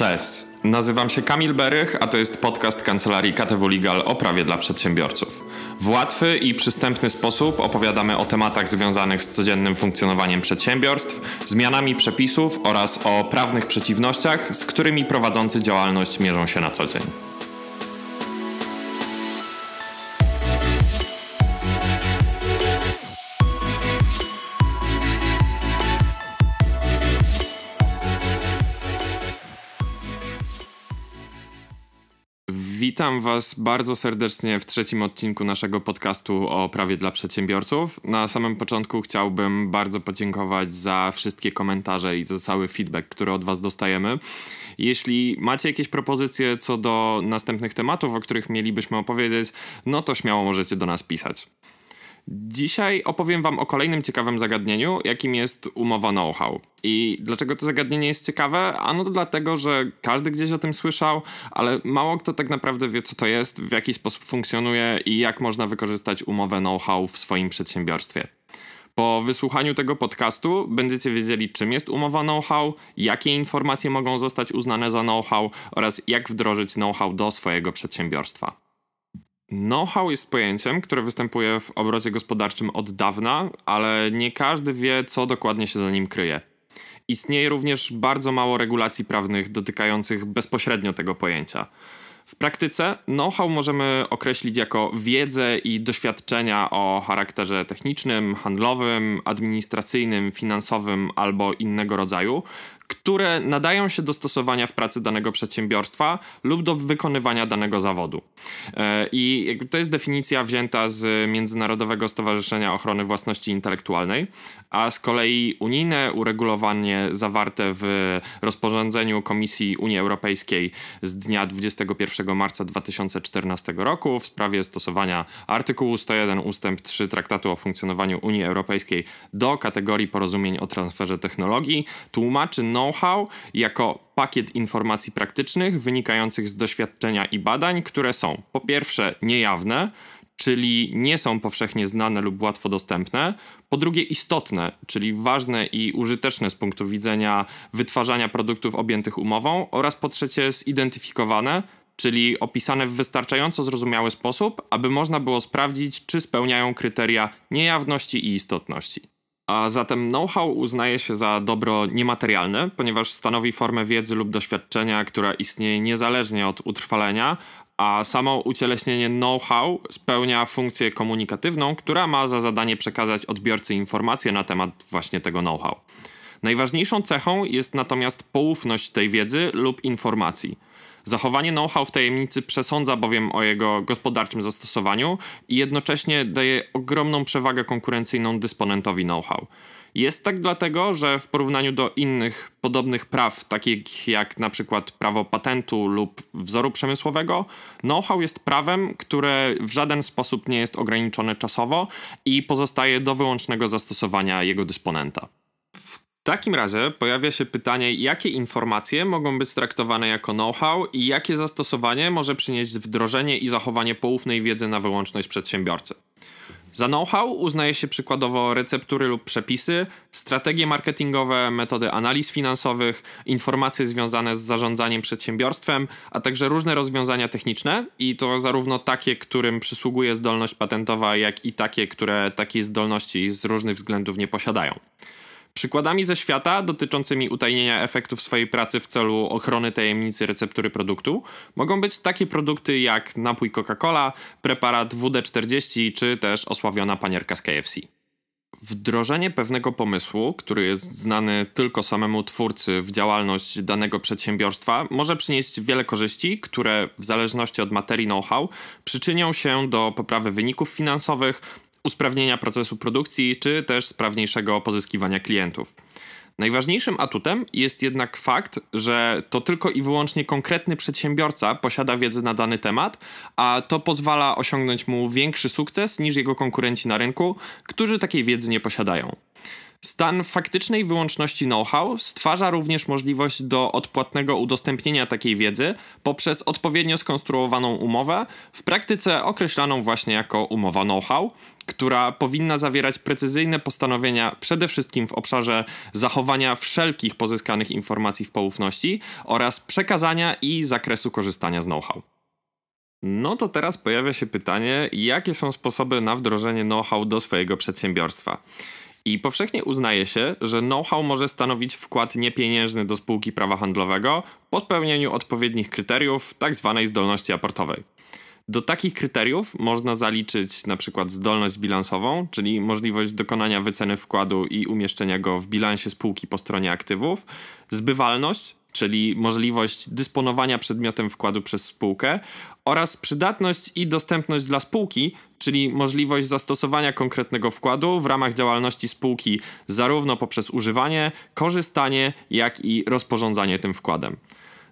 Cześć, nazywam się Kamil Berych, a to jest podcast kancelarii KTW Legal o prawie dla przedsiębiorców. W łatwy i przystępny sposób opowiadamy o tematach związanych z codziennym funkcjonowaniem przedsiębiorstw, zmianami przepisów oraz o prawnych przeciwnościach, z którymi prowadzący działalność mierzą się na co dzień. Witam Was bardzo serdecznie w trzecim odcinku naszego podcastu o prawie dla przedsiębiorców. Na samym początku chciałbym bardzo podziękować za wszystkie komentarze i za cały feedback, który od Was dostajemy. Jeśli macie jakieś propozycje co do następnych tematów, o których mielibyśmy opowiedzieć, no to śmiało możecie do nas pisać. Dzisiaj opowiem Wam o kolejnym ciekawym zagadnieniu, jakim jest umowa know-how. I dlaczego to zagadnienie jest ciekawe? Ano to dlatego, że każdy gdzieś o tym słyszał, ale mało kto tak naprawdę wie, co to jest, w jaki sposób funkcjonuje i jak można wykorzystać umowę know-how w swoim przedsiębiorstwie. Po wysłuchaniu tego podcastu będziecie wiedzieli, czym jest umowa know-how, jakie informacje mogą zostać uznane za know-how oraz jak wdrożyć know-how do swojego przedsiębiorstwa. Know-how jest pojęciem, które występuje w obrocie gospodarczym od dawna, ale nie każdy wie, co dokładnie się za nim kryje. Istnieje również bardzo mało regulacji prawnych dotykających bezpośrednio tego pojęcia. W praktyce know-how możemy określić jako wiedzę i doświadczenia o charakterze technicznym, handlowym, administracyjnym, finansowym albo innego rodzaju, które nadają się do stosowania w pracy danego przedsiębiorstwa lub do wykonywania danego zawodu. E, I to jest definicja wzięta z Międzynarodowego Stowarzyszenia Ochrony Własności Intelektualnej, a z kolei unijne uregulowanie zawarte w rozporządzeniu Komisji Unii Europejskiej z dnia 21 marca 2014 roku w sprawie stosowania artykułu 101 ustęp 3 Traktatu o funkcjonowaniu Unii Europejskiej do kategorii porozumień o transferze technologii tłumaczy know-how jako pakiet informacji praktycznych wynikających z doświadczenia i badań, które są po pierwsze niejawne, czyli nie są powszechnie znane lub łatwo dostępne. Po drugie, istotne, czyli ważne i użyteczne z punktu widzenia wytwarzania produktów objętych umową, oraz po trzecie, zidentyfikowane, czyli opisane w wystarczająco zrozumiały sposób, aby można było sprawdzić, czy spełniają kryteria niejawności i istotności. A zatem know-how uznaje się za dobro niematerialne, ponieważ stanowi formę wiedzy lub doświadczenia, która istnieje niezależnie od utrwalenia, a samo ucieleśnienie know-how spełnia funkcję komunikatywną, która ma za zadanie przekazać odbiorcy informacje na temat właśnie tego know-how. Najważniejszą cechą jest natomiast poufność tej wiedzy lub informacji. Zachowanie know-how w tajemnicy przesądza bowiem o jego gospodarczym zastosowaniu i jednocześnie daje ogromną przewagę konkurencyjną dysponentowi know-how. Jest tak dlatego, że w porównaniu do innych podobnych praw, takich jak na przykład prawo patentu lub wzoru przemysłowego, know-how jest prawem, które w żaden sposób nie jest ograniczone czasowo i pozostaje do wyłącznego zastosowania jego dysponenta. W takim razie pojawia się pytanie, jakie informacje mogą być traktowane jako know-how i jakie zastosowanie może przynieść wdrożenie i zachowanie poufnej wiedzy na wyłączność przedsiębiorcy. Za know-how uznaje się przykładowo receptury lub przepisy, strategie marketingowe, metody analiz finansowych, informacje związane z zarządzaniem przedsiębiorstwem, a także różne rozwiązania techniczne i to zarówno takie, którym przysługuje zdolność patentowa, jak i takie, które takiej zdolności z różnych względów nie posiadają. Przykładami ze świata dotyczącymi utajnienia efektów swojej pracy w celu ochrony tajemnicy receptury produktu mogą być takie produkty jak napój Coca-Cola, preparat WD-40 czy też osławiona panierka z KFC. Wdrożenie pewnego pomysłu, który jest znany tylko samemu twórcy w działalność danego przedsiębiorstwa, może przynieść wiele korzyści, które w zależności od materii know-how przyczynią się do poprawy wyników finansowych, usprawnienia procesu produkcji czy też sprawniejszego pozyskiwania klientów. Najważniejszym atutem jest jednak fakt, że to tylko i wyłącznie konkretny przedsiębiorca posiada wiedzę na dany temat, a to pozwala osiągnąć mu większy sukces niż jego konkurenci na rynku, którzy takiej wiedzy nie posiadają. Stan faktycznej wyłączności know-how stwarza również możliwość do odpłatnego udostępnienia takiej wiedzy poprzez odpowiednio skonstruowaną umowę, w praktyce określaną właśnie jako umowa know-how, która powinna zawierać precyzyjne postanowienia przede wszystkim w obszarze zachowania wszelkich pozyskanych informacji w poufności oraz przekazania i zakresu korzystania z know-how. No to teraz pojawia się pytanie, jakie są sposoby na wdrożenie know-how do swojego przedsiębiorstwa. I powszechnie uznaje się, że know-how może stanowić wkład niepieniężny do spółki prawa handlowego po spełnieniu odpowiednich kryteriów tzw. Tak zdolności aportowej. Do takich kryteriów można zaliczyć przykład zdolność bilansową, czyli możliwość dokonania wyceny wkładu i umieszczenia go w bilansie spółki po stronie aktywów, zbywalność, czyli możliwość dysponowania przedmiotem wkładu przez spółkę oraz przydatność i dostępność dla spółki, czyli możliwość zastosowania konkretnego wkładu w ramach działalności spółki zarówno poprzez używanie, korzystanie, jak i rozporządzanie tym wkładem.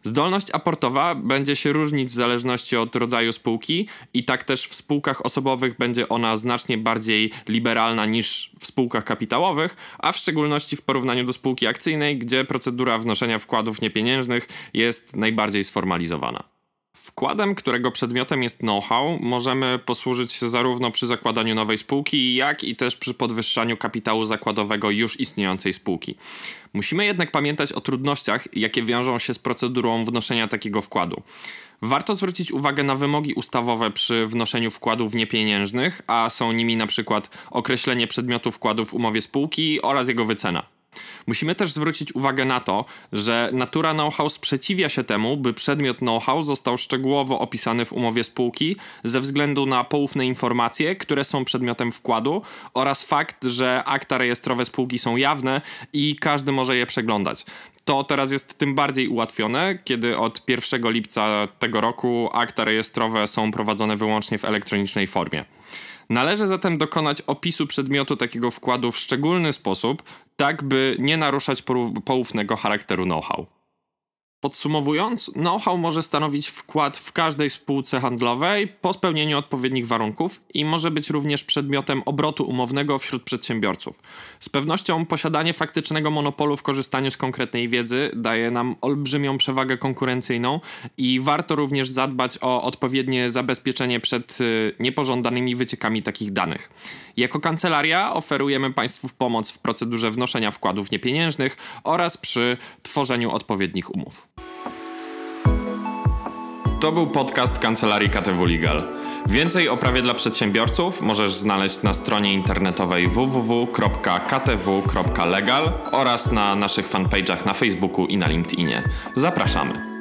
Zdolność aportowa będzie się różnić w zależności od rodzaju spółki i tak też w spółkach osobowych będzie ona znacznie bardziej liberalna niż w spółkach kapitałowych, a w szczególności w porównaniu do spółki akcyjnej, gdzie procedura wnoszenia wkładów niepieniężnych jest najbardziej sformalizowana. Wkładem, którego przedmiotem jest know-how, możemy posłużyć się zarówno przy zakładaniu nowej spółki, jak i też przy podwyższaniu kapitału zakładowego już istniejącej spółki. Musimy jednak pamiętać o trudnościach, jakie wiążą się z procedurą wnoszenia takiego wkładu. Warto zwrócić uwagę na wymogi ustawowe przy wnoszeniu wkładów niepieniężnych, a są nimi na przykład określenie przedmiotu wkładu w umowie spółki oraz jego wycena. Musimy też zwrócić uwagę na to, że natura know-how sprzeciwia się temu, by przedmiot know-how został szczegółowo opisany w umowie spółki ze względu na poufne informacje, które są przedmiotem wkładu oraz fakt, że akta rejestrowe spółki są jawne i każdy może je przeglądać. To teraz jest tym bardziej ułatwione, kiedy od 1 lipca tego roku akta rejestrowe są prowadzone wyłącznie w elektronicznej formie. Należy zatem dokonać opisu przedmiotu takiego wkładu w szczególny sposób, tak by nie naruszać poufnego charakteru know-how. Podsumowując, know-how może stanowić wkład w każdej spółce handlowej po spełnieniu odpowiednich warunków i może być również przedmiotem obrotu umownego wśród przedsiębiorców. Z pewnością posiadanie faktycznego monopolu w korzystaniu z konkretnej wiedzy daje nam olbrzymią przewagę konkurencyjną i warto również zadbać o odpowiednie zabezpieczenie przed y, niepożądanymi wyciekami takich danych. Jako kancelaria oferujemy Państwu pomoc w procedurze wnoszenia wkładów niepieniężnych oraz przy tworzeniu odpowiednich umów. To był podcast kancelarii KTW Legal. Więcej o prawie dla przedsiębiorców możesz znaleźć na stronie internetowej www.ktw.legal oraz na naszych fanpage'ach na Facebooku i na LinkedInie. Zapraszamy.